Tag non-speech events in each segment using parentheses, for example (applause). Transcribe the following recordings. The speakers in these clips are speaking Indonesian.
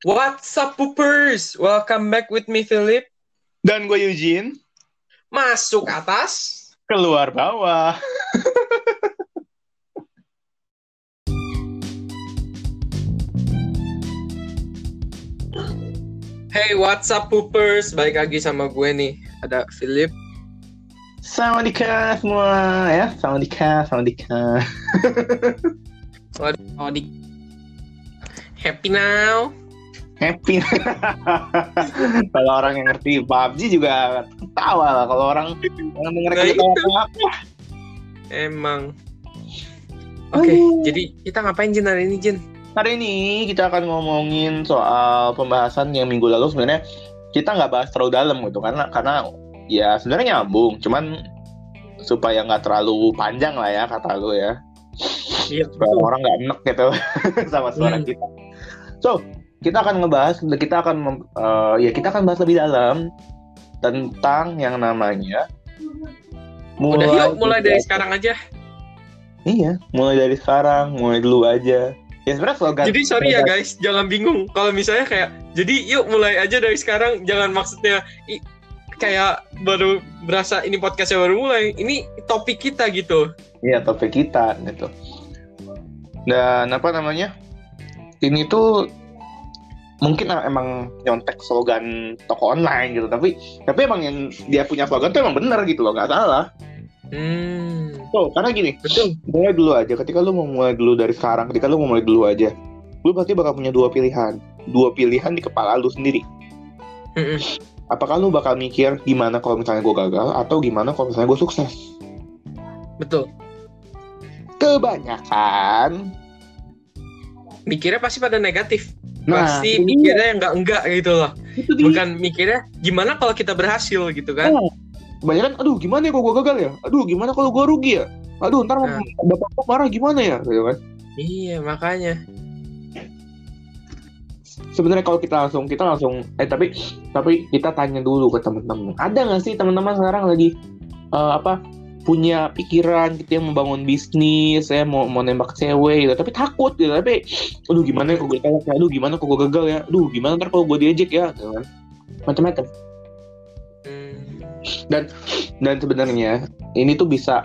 What's up, poopers? Welcome back with me, Philip. Dan gue Eugene, Masuk atas. keluar bawah. Hey, what's up, poopers? Balik lagi sama gue nih. Ada Philip. Sawadika semua ya, sawadika, sawadika. Oh, di... Happy now. Happy. (laughs) kalau orang yang ngerti PUBG juga ketawa lah. Kalau orang yang denger Nah, ketawa, Emang. Oke, Aduh. jadi kita ngapain Jin hari ini, Jin? Hari ini kita akan ngomongin soal pembahasan yang minggu lalu sebenarnya kita nggak bahas terlalu dalam gitu karena karena ya sebenarnya nyambung, cuman supaya nggak terlalu panjang lah ya kata lu ya. Iya, supaya orang nggak enek gitu (laughs) sama suara Hmm. kita. So kita akan ngebahas, kita akan mem- eh, ya kita akan bahas lebih dalam tentang yang namanya Udah yuk, mulai dari sekarang aja. Iya, mulai dari sekarang, mulai dulu aja. Ya sebenarnya slogan. Jadi sorry ya slogan- guys, jangan bingung. Kalau misalnya kayak, jadi yuk mulai aja dari sekarang. Jangan maksudnya i- kayak baru berasa ini podcastnya baru mulai. Ini topik kita gitu. Iya, topik kita gitu. Dan apa namanya? Ini tuh mungkin emang nyontek slogan toko online gitu, tapi tapi emang yang dia punya slogan tuh emang bener gitu loh, nggak salah. Hmm, Tuh, karena gini, betul. mulai dulu aja. Ketika lu mau mulai dulu dari sekarang, ketika lu mau mulai dulu aja, lu pasti bakal punya dua pilihan. Dua pilihan di kepala lu sendiri. Mm-mm. Apakah lu bakal mikir gimana kalau misalnya gue gagal, atau gimana kalau misalnya gue sukses? Betul. Kebanyakan. Mikirnya pasti pada negatif. Nah, pasti dia. mikirnya yang enggak enggak gitu loh. Itu dia. Bukan mikirnya gimana kalau kita berhasil gitu kan. Oh, kebanyakan, aduh gimana ya kalau gue gagal ya? Aduh gimana kalau gue rugi ya? Aduh ntar Nah. bapak gue marah gimana ya? Gitu kan? Iya, makanya. Sebenarnya kalau kita langsung kita langsung eh tapi tapi kita tanya dulu ke teman-teman. Ada nggak sih teman-teman sekarang lagi eh, apa punya pikiran gitu yang membangun bisnis, ya mau mau nembak cewek gitu, tapi takut gitu, tapi aduh gimana ya kalau gue gagal ya? Aduh gimana kalau gue gagal ya? Aduh gimana ntar kalau gue diejek ya? Gitu kan? Macam-macam. Hmm, dan sebenarnya ini tuh bisa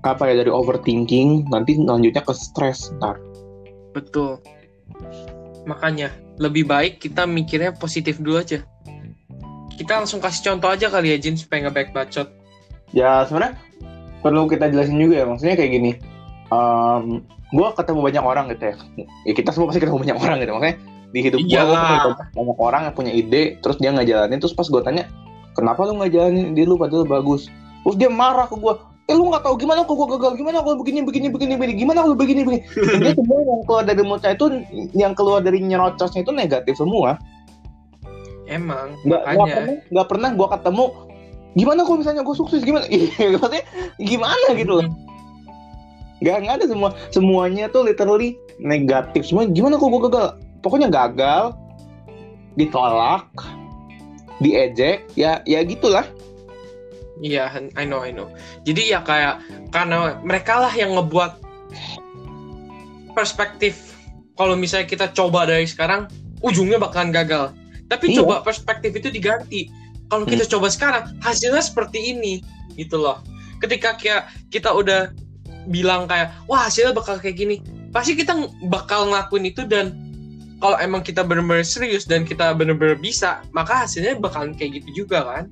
apa ya dari overthinking nanti lanjutnya ke stres ntar betul. Makanya lebih baik kita mikirnya positif dulu aja. Kita langsung kasih contoh aja kali ya Jin supaya nggak baik bacot. Ya sebenarnya perlu kita jelasin juga ya maksudnya kayak gini. Um, gue ketemu banyak orang gitu ya. Ya kita semua pasti ketemu banyak orang gitu makanya di hidup gue banyak orang yang punya ide terus dia nggak jalanin terus pas gue tanya kenapa lu nggak jalanin ide lu padahal bagus? Terus dia marah ke gue eh lu nggak tahu gimana kok gue gagal? Gimana kalau begini begini begini begini? Gimana kalau begini begini? (laughs) Jadi semua yang keluar dari mulutnya itu yang keluar dari nyerocosnya itu negatif semua. Emang, nggak pernah nggak pernah gue ketemu gimana kalau misalnya gue sukses gimana (laughs) maksudnya gimana gitu loh nggak nggak ada semua semuanya tuh literally negatif semua gimana kok gue gagal pokoknya gagal ditolak diejek ya ya gitulah Iya, I know, I know. Jadi ya kayak karena mereka lah yang ngebuat perspektif kalau misalnya kita coba dari sekarang ujungnya bakalan gagal. Tapi Iya. coba perspektif itu diganti. Kalau kita coba sekarang hasilnya seperti ini gitu loh. Ketika kayak kita udah bilang kayak wah hasilnya bakal kayak gini, pasti kita bakal ngelakuin itu dan kalau emang kita benar-benar serius dan kita benar-benar bisa, maka hasilnya bakalan kayak gitu juga kan?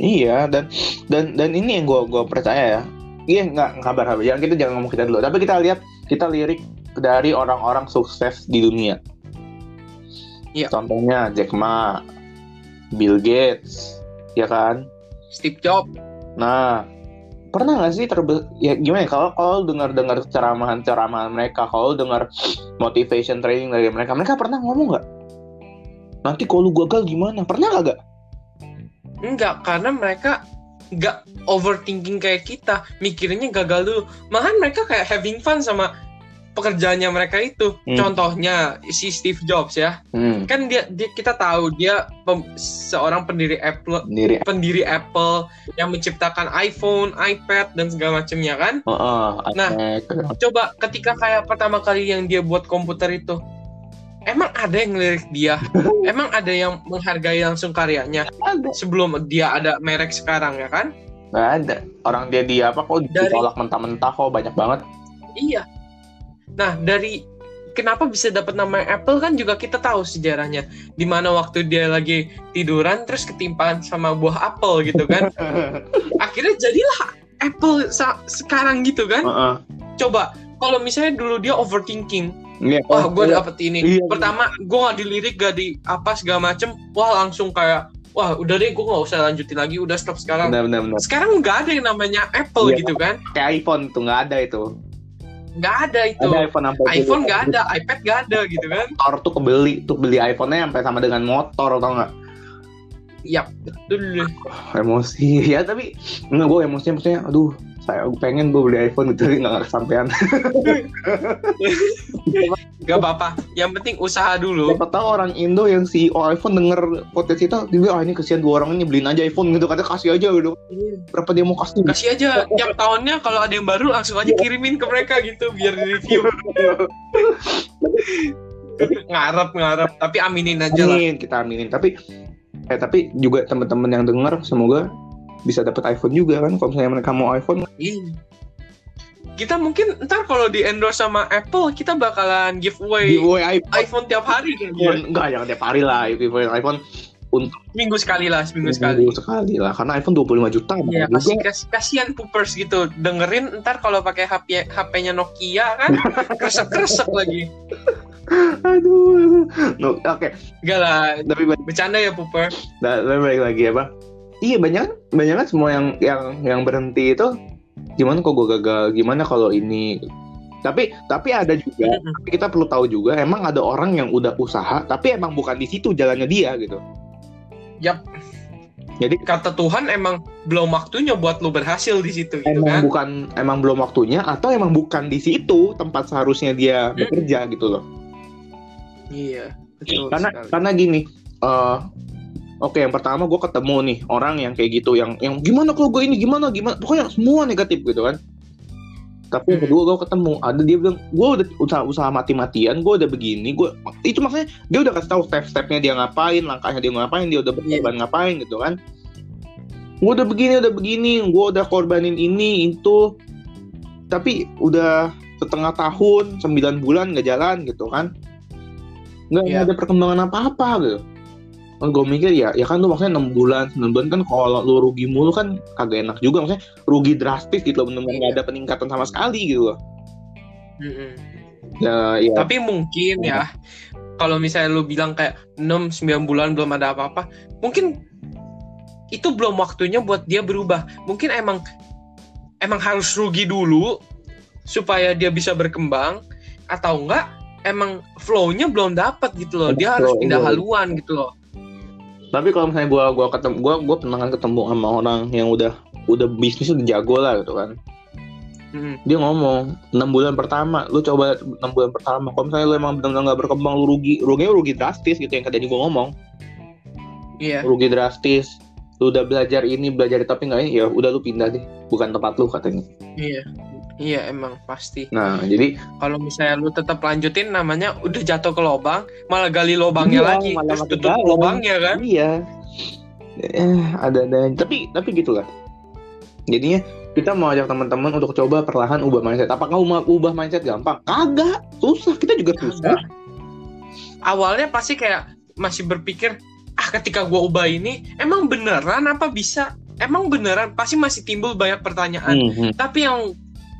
iya dan dan dan ini yang gue gua percaya ya iya nggak nggak kabar kabar jangan kita jangan ngomong kita dulu tapi kita lihat kita lirik dari orang-orang sukses di dunia Iya. contohnya Jack Ma Bill Gates ya kan Steve Jobs Nah, pernah nggak sih terbe ya gimana ya kalau kalau dengar dengar ceramahan ceramahan mereka, kalau dengar motivation training dari mereka, mereka pernah ngomong nggak? Nanti kalau lu gagal gimana? Pernah gak? Enggak, karena mereka nggak overthinking kayak kita, mikirnya gagal dulu. Malahan mereka kayak having fun sama pekerjaannya mereka itu. Hmm. Contohnya si Steve Jobs ya, Hmm, kan dia, dia kita tahu dia pem- seorang pendiri Apple, sendiri. pendiri Apple yang menciptakan iPhone, iPad dan segala macamnya kan. Heeh, Nah. aneh. Coba ketika kayak pertama kali yang dia buat komputer itu, emang ada yang ngelirik dia (laughs) emang ada yang menghargai langsung karyanya ada sebelum dia ada merek sekarang ya kan nggak ada orang dia dia apa kok Dari- ditolak mentah-mentah kok banyak banget iya nah dari kenapa bisa dapat nama Apple kan juga kita tahu sejarahnya di mana waktu dia lagi tiduran terus ketimpaan sama buah apel gitu kan (laughs) akhirnya jadilah Apple sekarang gitu kan Heeh. coba kalau misalnya dulu dia overthinking Iya. wah gue Iya. dapet ini Iya. pertama gue gak dilirik gak di apa segala macem wah langsung kayak wah udah deh gue gak usah lanjutin lagi udah stop sekarang benar benar benar sekarang nggak ada yang namanya Apple Iya. gitu kan kayak iPhone tuh nggak ada itu nggak ada itu. Ada iPhone iPhone nggak ada iPad nggak ada gitu kan. Motor tuh kebeli tuh beli iPhone-nya sampai sama dengan motor tau nggak? Ya betul. Emosi. (laughs) Ya tapi enggak gue emosinya maksudnya aduh saya pengen gue beli iPhone gitu nggak kesampaian. Gak apa-apa. Yang penting usaha dulu. Siapa tahu orang Indo yang CEO iPhone denger podcast kita dia bilang ah ini kesian dua orang ini beliin aja iPhone gitu. Katanya kasih aja gitu. Berapa dia mau kasih? Kasih aja. Tiap tahunnya kalau ada yang baru langsung aja kirimin ke mereka gitu biar di review ngarep ngarep. Tapi aminin aja lah. Amin kita aminin. Tapi eh tapi juga teman-teman yang denger semoga bisa dapat iPhone juga kan kalau misalnya mereka mau iPhone Iya. kita mungkin ntar kalau di endorse sama Apple kita bakalan giveaway giveaway iPhone iPhone tiap hari kan ya. enggak jangan tiap hari lah giveaway iPhone untuk minggu sekali lah seminggu sekali minggu sekali lah karena iPhone 25 juta Iya, mahal kasih kasihan poopers gitu. Dengerin ntar kalau pakai HP HP-nya Nokia kan (laughs) kresek-kresek lagi. aduh no, oke Enggak lah, tapi bercanda ya pooper. Nah, tapi balik lagi apa? Iya banyak banyak kan semua yang yang yang berhenti itu gimana kok gue gagal? Gimana kalau ini? Tapi tapi ada juga Mm-mm. tapi kita perlu tahu juga emang ada orang yang udah usaha tapi emang bukan di situ jalannya dia gitu. Yap. Jadi Kata Tuhan emang belum waktunya buat lu berhasil di situ gitu emang kan. bukan emang belum waktunya atau emang bukan di situ tempat seharusnya dia Mm. bekerja gitu loh. Iya, betul karena sekali. karena gini eh oke yang pertama gue ketemu nih orang yang kayak gitu yang yang gimana kalau gue ini gimana gimana pokoknya semua negatif gitu kan. Tapi yang Hmm. kedua gue ketemu ada dia bilang gue udah usaha usaha mati matian gue udah begini gue itu maksudnya dia udah kasih tahu step stepnya dia ngapain langkahnya dia ngapain dia udah berkorban ngapain gitu kan. Gue udah begini udah begini gue udah korbanin ini itu. Tapi udah setengah tahun 9 bulan nggak jalan gitu kan. Nggak nggak Iya. ada perkembangan apa apa gitu gue mikir ya ya kan lu maksudnya 6 bulan 9 bulan kan kalau lu rugi mulu kan kagak enak juga maksudnya rugi drastis gitu loh bener-bener nggak Iya. ada peningkatan sama sekali gitu loh Mm-mm. ya, ya Tapi mungkin ya kalau misalnya lu bilang kayak 6 9 bulan belum ada apa-apa, mungkin itu belum waktunya buat dia berubah. Mungkin emang emang harus rugi dulu supaya dia bisa berkembang atau enggak emang flow-nya belum dapat gitu loh. Dia harus pindah haluan gitu loh. Tapi kalau misalnya gua gua ketemu gua gua pernah kan ketemu sama orang yang udah udah bisnis udah jago lah gitu kan Mm. dia ngomong enam bulan pertama lu coba enam bulan pertama kalau misalnya lu emang benar-benar nggak berkembang lu rugi ruginya rugi drastis gitu yang tadi gua ngomong Iya. rugi drastis lu udah belajar ini belajar tapi nggak ini ya udah lu pindah deh bukan tempat lu katanya Iya. Iya emang pasti. nah jadi Kalau misalnya lu tetap lanjutin namanya udah jatuh ke lubang, malah gali lubangnya Iya, lagi, malah terus tutup dalam. lubangnya kan. iya eh ada ada tapi tapi gitulah jadinya kita mau ajak teman-teman untuk coba perlahan ubah mindset apakah ubah, ubah mindset gampang kagak susah kita juga susah Kagak. Awalnya pasti kayak masih berpikir, ah ketika gua ubah ini, emang beneran apa bisa? Emang beneran? Pasti masih timbul banyak pertanyaan. Mhm. Tapi yang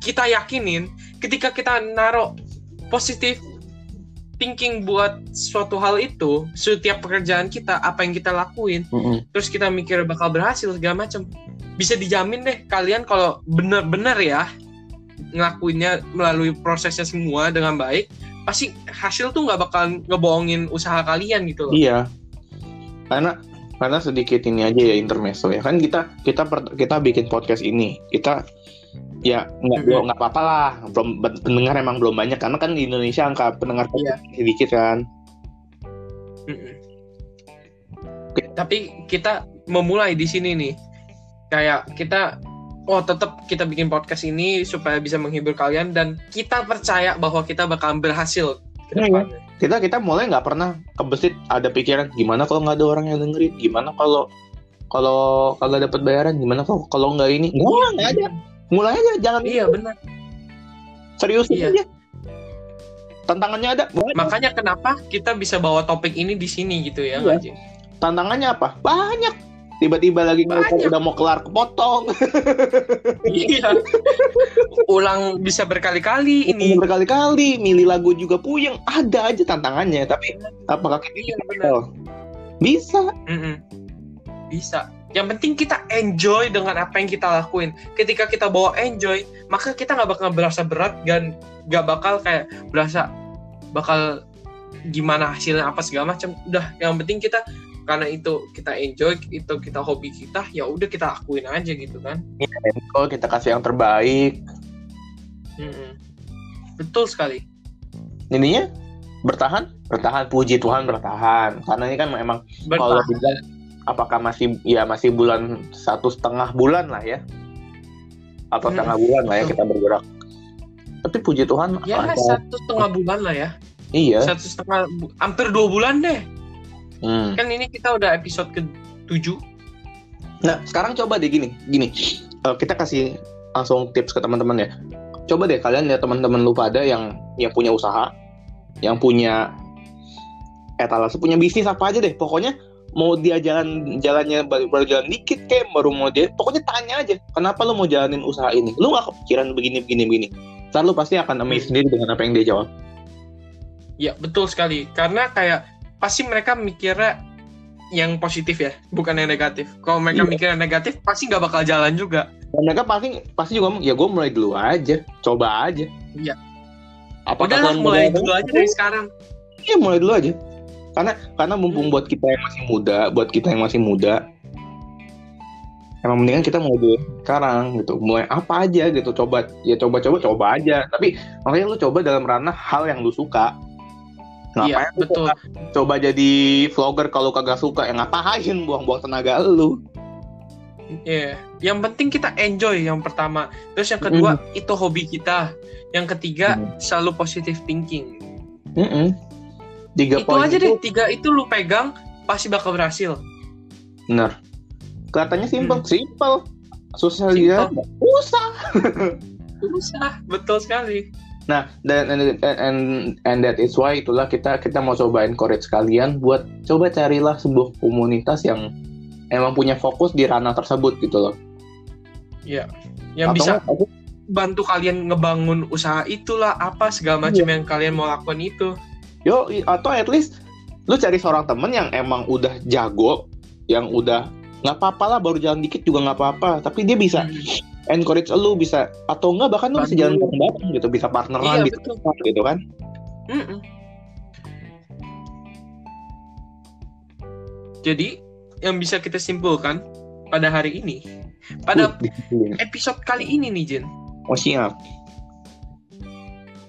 kita yakinin, ketika kita naruh positif thinking buat suatu hal itu, setiap pekerjaan kita, apa yang kita lakuin, Mhm. terus kita mikir bakal berhasil segala macam, bisa dijamin deh kalian kalau bener-bener ya ngelakuinnya melalui prosesnya semua dengan baik, pasti hasil tuh nggak bakal ngebohongin usaha kalian gitu loh. Iya. Karena karena sedikit ini aja ya intermezzo ya kan kita kita per- kita bikin podcast ini kita ya nggak belum nggak apa-apa lah. Belum pendengar emang belum banyak. Karena kan di Indonesia angka pendengar Iya. sedikit kan. Mm-mm. Tapi kita memulai di sini nih, kayak kita oh tetap kita bikin podcast ini supaya bisa menghibur kalian dan kita percaya bahwa kita bakal berhasil ke depannya. kita kita mulai nggak pernah kebesit ada pikiran gimana kalau nggak ada orang yang dengerin? Gimana kalau kalau kalau dapat bayaran? Gimana kalau kalau nggak ini? Nggak ada mulai aja jangan iya benar. Serius Iya. aja. Tantangannya ada makanya kenapa kita bisa bawa topik ini di sini gitu ya Iya. tantangannya apa? Banyak. Tiba-tiba lagi Banyak. ngomong udah mau kelar kepotong. (laughs) Iya. Ulang bisa berkali-kali ini. Berkali-kali milih lagu juga puyeng. Ada aja tantangannya tapi apakah kita iya benar. Bisa. Mm-mm. Bisa. Yang penting kita enjoy dengan apa yang kita lakuin. Ketika kita bawa enjoy, maka kita nggak bakal berasa berat dan nggak bakal kayak berasa bakal gimana hasilnya apa segala macam. Udah, yang penting kita karena itu kita enjoy, itu kita hobi kita, ya udah kita lakuin aja gitu kan. kalau kita kasih yang terbaik Mm-mm. Betul sekali. ininya bertahan bertahan puji Tuhan bertahan karena ini kan emang kalau bilang apakah masih ya masih bulan satu setengah bulan lah ya atau Hmm. setengah bulan lah ya kita bergerak tapi puji Tuhan Ya ada- satu setengah bulan lah ya. iya Satu setengah, bu- hampir dua bulan deh. Hmm. Kan ini kita udah episode ke tujuh. nah sekarang coba deh gini gini Eh, kita kasih langsung tips ke teman-teman ya coba deh kalian lihat teman-teman lu pada yang yang punya usaha yang punya etalase punya bisnis apa aja deh pokoknya mau dia jalan jalannya baru, baru jalan dikit kayak baru mau dia pokoknya tanya aja kenapa lu mau jalanin usaha ini lu gak kepikiran begini begini begini Ntar lu pasti akan amazed sendiri dengan apa yang dia jawab Ya betul sekali karena kayak pasti mereka mikirnya yang positif ya bukan yang negatif. Kalau mereka Iya. mikirnya negatif pasti nggak bakal jalan juga. dan mereka pasti pasti juga ngomong ya gue mulai dulu aja coba aja Iya. Udahlah kalian mulai dulu aja dari sekarang. Iya mulai dulu aja. Karena karena mumpung Hmm. buat kita yang masih muda, buat kita yang masih muda, emang mendingan kita mulai dulu sekarang gitu. Mulai apa aja gitu. Coba ya coba-coba coba aja. Tapi makanya lu coba dalam ranah hal yang lu suka. Iya Ngapain lu betul. coba, coba jadi vlogger kalau kagak suka ya ngapain buang-buang tenaga lu. Iya. Yang penting kita enjoy yang pertama. Terus yang kedua itu hobi kita. Yang ketiga Hmm. selalu positive thinking. Mm-mm. Tiga itu aja itu deh tiga itu lu pegang pasti bakal berhasil. benar. Kelihatannya simpel, Hmm. simpel. Susah Simple. dia. Susah. Susah, betul sekali. Nah, dan and, and and that is why itulah kita kita mau coba encourage kalian buat coba carilah sebuah komunitas yang emang punya fokus di ranah tersebut gitu loh. Iya. Yang Atau bisa nggak, bantu kalian ngebangun usaha itulah apa segala macam yang kalian mau lakukan itu. Yo atau at least lu cari seorang temen yang emang udah jago, yang udah nggak apa-apa lah baru jalan dikit juga nggak apa-apa, tapi dia bisa Hmm. encourage lu bisa atau enggak bahkan lu bisa jalan bareng-bareng gitu, bisa partneran Iya, gitu, betul. gitu kan. Mm-mm. Jadi yang bisa kita simpulkan pada hari ini, pada Uh, episode kali ini nih Jin, Oh siap.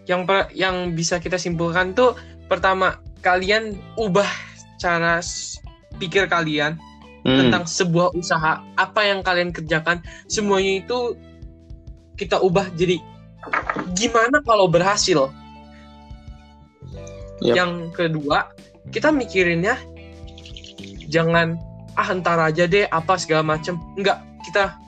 yang per- yang bisa kita simpulkan tuh pertama kalian ubah cara pikir kalian Hmm. tentang sebuah usaha apa yang kalian kerjakan semuanya itu kita ubah jadi gimana kalau berhasil Yap. yang kedua kita mikirinnya jangan ah entar aja deh apa segala macem enggak kita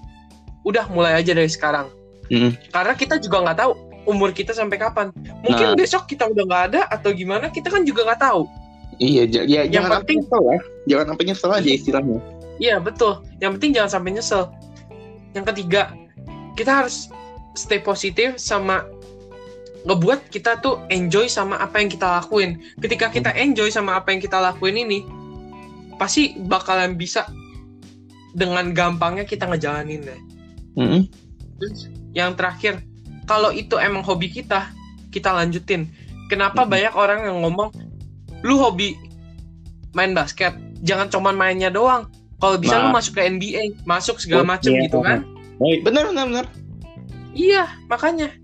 udah mulai aja dari sekarang Mm. karena kita juga nggak tahu umur kita sampai kapan mungkin Nah. besok kita udah nggak ada atau gimana kita kan juga nggak tahu Iya, j- ya, Yang jangan penting- nyesel lah. Jangan sampai nyesel aja istilahnya. Iya betul. Yang penting jangan sampai nyesel. Yang ketiga, kita harus stay positif sama ngebuat kita tuh enjoy sama apa yang kita lakuin. Ketika kita enjoy sama apa yang kita lakuin ini, pasti bakalan bisa dengan gampangnya kita ngejalanin deh. Mm-mm. Terus yang terakhir, kalau itu emang hobi kita, kita lanjutin. Kenapa Mhm. banyak orang yang ngomong, lu hobi main basket, jangan cuman mainnya doang. Kalau bisa lu Nah. masuk ke NBA, masuk segala Oh, macem iya. gitu kan? Baik, benar benar benar. Iya, makanya.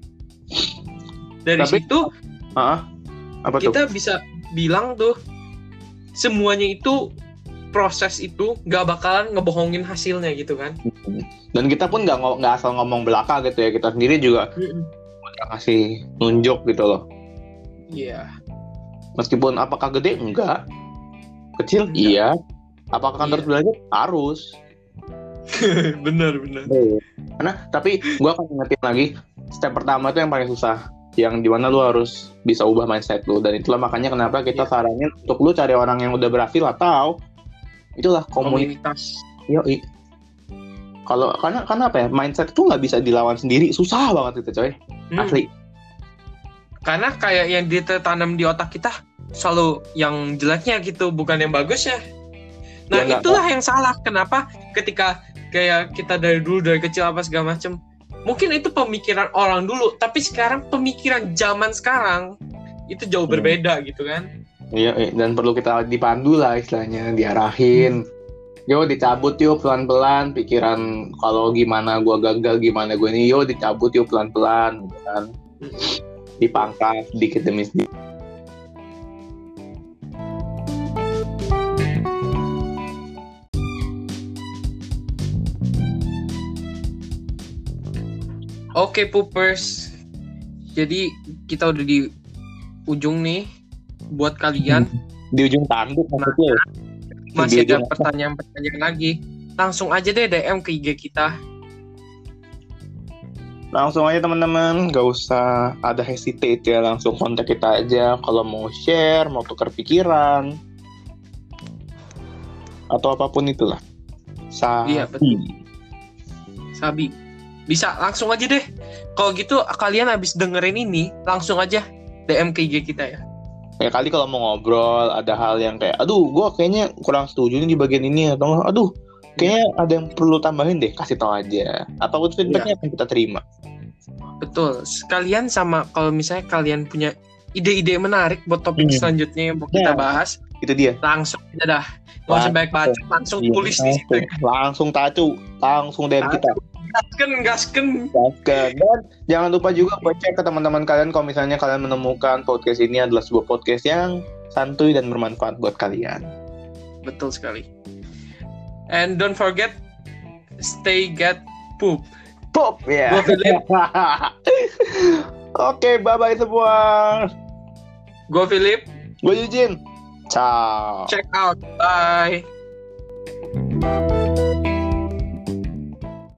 Dari Tapi- situ Ah, apa tuh? kita bisa bilang tuh semuanya itu proses itu gak bakalan ngebohongin hasilnya gitu kan? Dan kita pun nggak nggak asal ngomong belaka gitu ya. Kita sendiri juga udah ngasih nunjuk gitu loh. Iya. Meskipun apakah gede? Enggak. Kecil? Enggak. Iya. Apakah kan Iya. terus belajar? Harus. (laughs) bener bener. Karena tapi gua akan ingetin lagi step pertama itu yang paling susah yang di mana lu harus bisa ubah mindset lu dan itulah makanya kenapa kita Iya. saranin untuk lu cari orang yang udah berhasil atau itulah komunitas Komunitas. Yoi. Kalau karena karena apa ya mindset itu nggak bisa dilawan sendiri susah banget itu coy Hmm. asli Karena kayak yang ditanam di otak kita selalu yang jeleknya gitu, bukan yang bagus ya. Nah, Ya, itulah yang salah. Kenapa ketika kayak kita dari dulu dari kecil apa segala macem mungkin itu pemikiran orang dulu, tapi sekarang pemikiran zaman sekarang itu jauh Hmm. berbeda gitu kan. Iya, iya, dan perlu kita dipandu lah istilahnya, diarahin. Yo dicabut yuk pelan-pelan pikiran kalau gimana gua gagal gimana gue ini yo dicabut yuk pelan-pelan gitu kan. Dipangkas sedikit demi sedikit. Oke, Poopers. Jadi kita udah di ujung nih buat kalian. Di ujung tanduk maksudnya. Masih Di ada pertanyaan-pertanyaan lagi. Langsung aja deh DM ke IG kita. Langsung aja teman-teman, gak usah ada hesitate ya, langsung kontak kita aja kalau mau share, mau tukar pikiran, atau apa pun itulah. Sabi. Iya, betul. Sabi. Bisa langsung aja deh. Kalau gitu kalian habis dengerin ini, langsung aja DM ke IG kita ya. Ya kali kalau mau ngobrol, ada hal yang kayak, aduh, gua kayaknya kurang setuju nih di bagian ini, atau aduh, kayaknya ada yang perlu tambahin deh, kasih tau aja. Apa pun feedbacknya akan kita terima. Betul. Sekalian sama kalau misalnya kalian punya ide-ide menarik buat topik Hmm. selanjutnya yang mau kita Ya. bahas, Itu dia. langsung aja dah. Nggak usah Langsung. banyak baca, langsung Iya, tulis di situ. langsung, langsung tacu, langsung DM kita. Gasken, gasken. Oke, dan jangan lupa juga buat cek ke teman-teman kalian kalau misalnya kalian menemukan podcast ini adalah sebuah podcast yang santuy dan bermanfaat buat kalian. Betul sekali. And don't forget, stay get poop. Pop ya. Philip. (laughs) Oke, bye bye semua. Gue Philip, Gue Eugene. Ciao. check out. Bye.